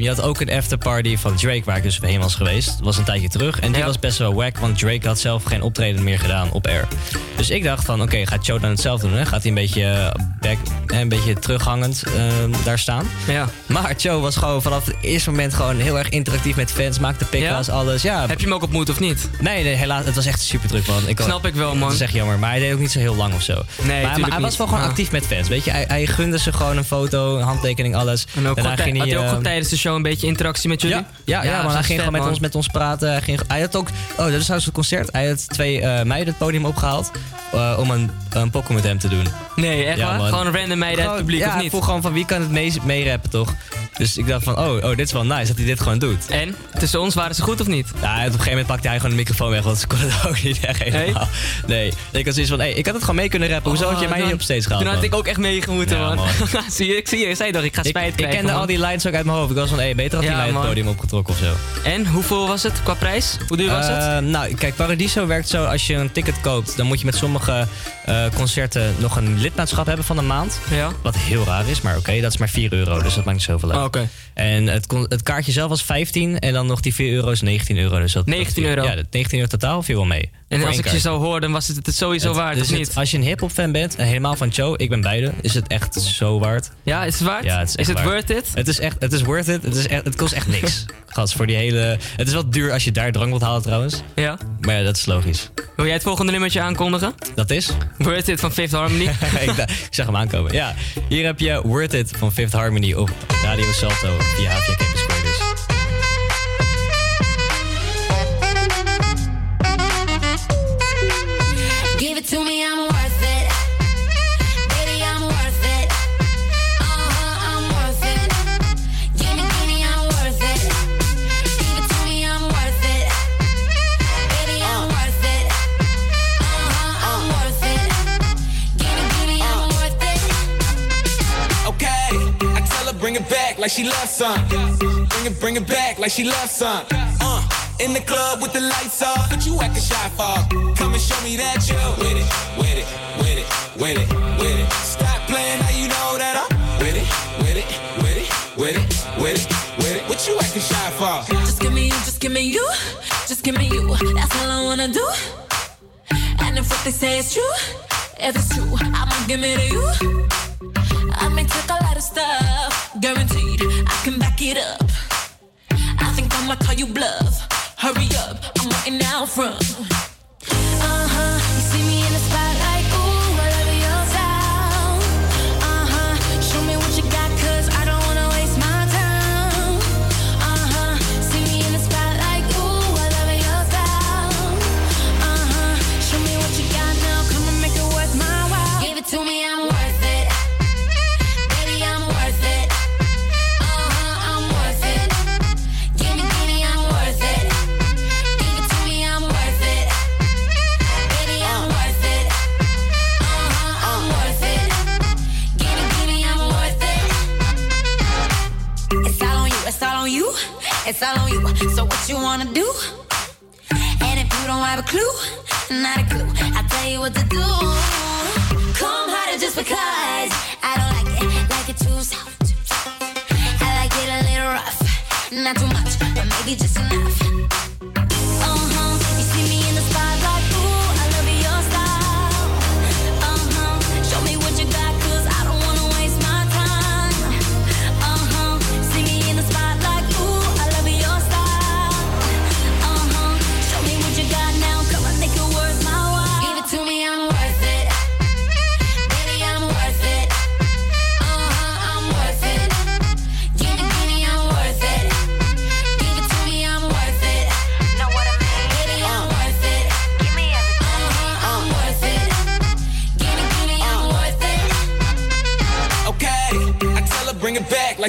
je had ook een afterparty van Drake, waar ik dus heen was geweest. Dat was een tijdje terug. En die Ja. was best wel wack, want Drake had zelf geen optreden meer gedaan op Air. Dus ik dacht van, oké, gaat Joe dan hetzelfde doen? Hè? Gaat hij een beetje, eh, back, een beetje terughangend eh, daar staan? Ja. Maar Joe was gewoon vanaf het eerste moment gewoon heel erg interactief met fans. Maakte pickles, alles. Ja. Heb je hem ook ontmoet of niet? Nee, nee, helaas. Het was echt super druk, man. Ik Snap ik wel, man. Dat is echt jammer. Maar hij deed ook niet zo heel lang of zo. maar, maar tuurlijk hij was wel gewoon Ja. actief met fans. Weet je, hij, hij gunde ze gewoon een foto, een handtekening, alles. En ook Daarna ging had hij ook eh, gewoon tijdens de show een beetje interactie met jullie? ja, ja, ja, maar hij ging gewoon met ons, met ons praten. Hij, ging, hij had ook, oh, dat is trouwens het concert. Hij had twee eh, meiden het podium opgehaald eh, om een, een pokken met hem te doen. Nee, echt waar? Gewoon een random meiden uit het publiek, ja, of niet? ik vroeg gewoon van wie kan het mee- meerappen, toch? Dus ik dacht van, oh, oh, dit is wel nice dat hij dit gewoon doet. En? Tussen ons waren ze goed of niet? Ja, op een gegeven moment pakte hij gewoon de microfoon weg, want ze konden het (laughs) ook niet echt helemaal. Nee, ik had zoiets van, hey, ik had het gewoon mee kunnen rappen. Hoezo had je mij dan- niet op stage gehaald? Toen had ik ook echt meegemoeten, Ja, man. man. (laughs) zie je, ik zie je, ik zei toch, ik ga Ik, spijt ik krijgen. kende man. al die lines ook uit mijn hoofd. Ik was van, hé, beter had hij mij het podium opgetrokken of zo. En, hoeveel was het qua prijs? Hoe duur was het? Eh, nou, kijk, Paradiso werkt zo. Als je een ticket koopt, dan moet je met sommige eh, concerten nog een lidmaatschap hebben van een maand. Ja. Wat heel raar is, maar oké, dat is maar 4 euro. Dus dat maakt niet zoveel uit. Oh, oké. En het, het kaartje zelf was 15 en dan nog die 4 euro is 19 euro. Dus dat, 19 dat- euro? Ja, dat 19 euro totaal viel wel mee. En als ik je zo hoor, dan was het het sowieso Het- waard, dus of het- niet? als je een hip-hop fan bent, en helemaal van Joe, ik ben beide, is het echt zo waard. Ja, is het waard? Ja, het is, het waard. worth it? Het is echt, het is worth it. Het, is echt, het kost echt niks. (laughs) Gast, voor die hele. Het is wel duur als je daar drank wilt halen trouwens. Ja. Maar ja, dat is logisch. Wil jij het volgende nummertje aankondigen? Dat is? Worth it van Fifth Harmony. (laughs) ik, ik zag hem aankomen. Ja, hier heb je Worth It van Fifth Harmony op Radio Salto via HVA like she loves some. Bring it, bring it back like she loves some. Uh, in the club with the lights off, but you acting shy for. Come and show me that you with it, with it, with it, with it, with it. Stop playing now you know that I'm with it, with it, with it, with it, with it, with it. What you acting shy for? Just give me you, just give me you, just give me you. That's all I wanna do. And if what they say is true, if it's true, I'ma give it to you. I may take a lot of stuff, guaranteed I can back it up. I think I'ma call you bluff. Hurry up, I'm waiting out front. It's all on you. So what you wanna do? And if you don't have a clue, not a clue, I'll tell you what to do. Come harder just because I don't like it, like it too soft. I like it a little rough, not too much, but maybe just enough.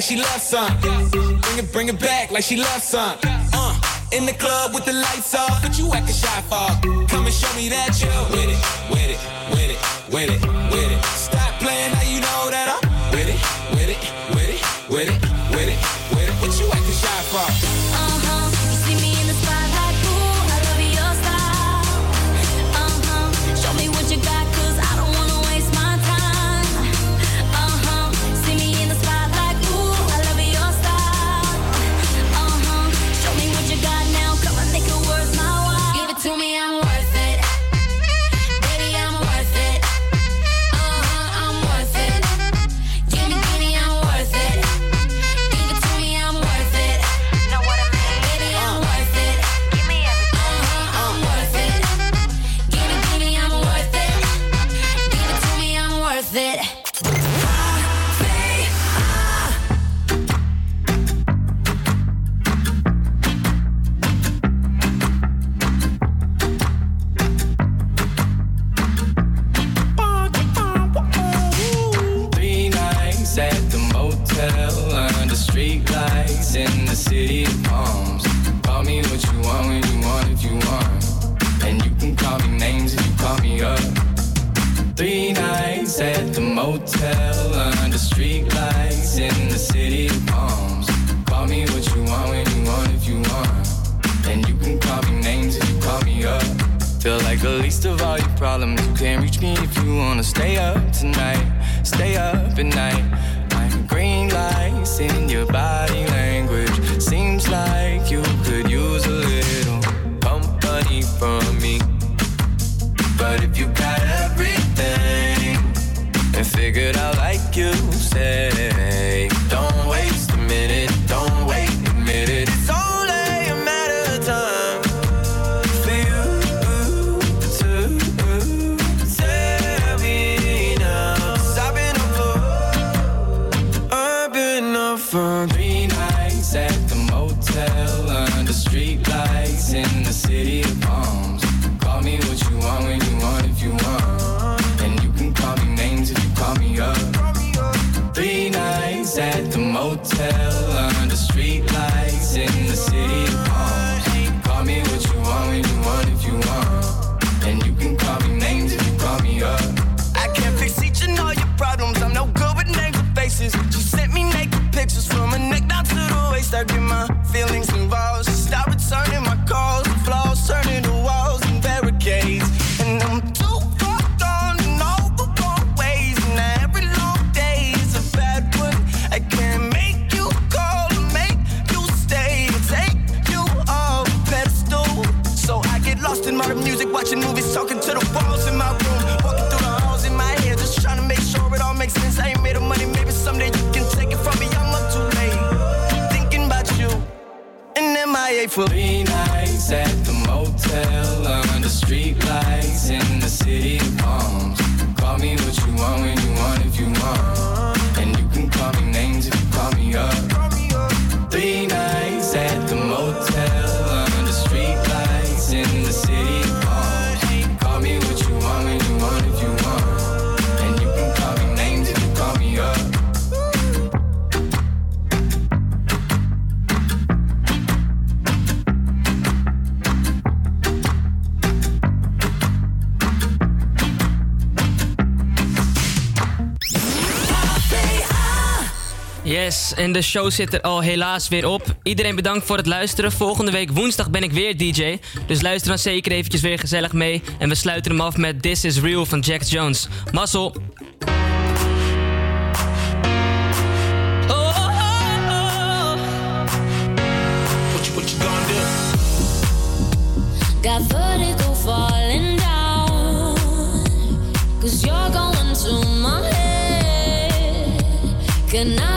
She loves some. Bring it, bring it back like she loves some. Uh, in the club with the lights off, but you acting shy for. Come and show me that you with it, with it, with it, with it, with it. En de show zit er al helaas weer op. Iedereen bedankt voor het luisteren. Volgende week woensdag ben ik weer DJ. Dus luister dan zeker eventjes weer gezellig mee. En we sluiten hem af met This Is Real van Jack Jones. Mazzel! got vertigo falling down you're going to my head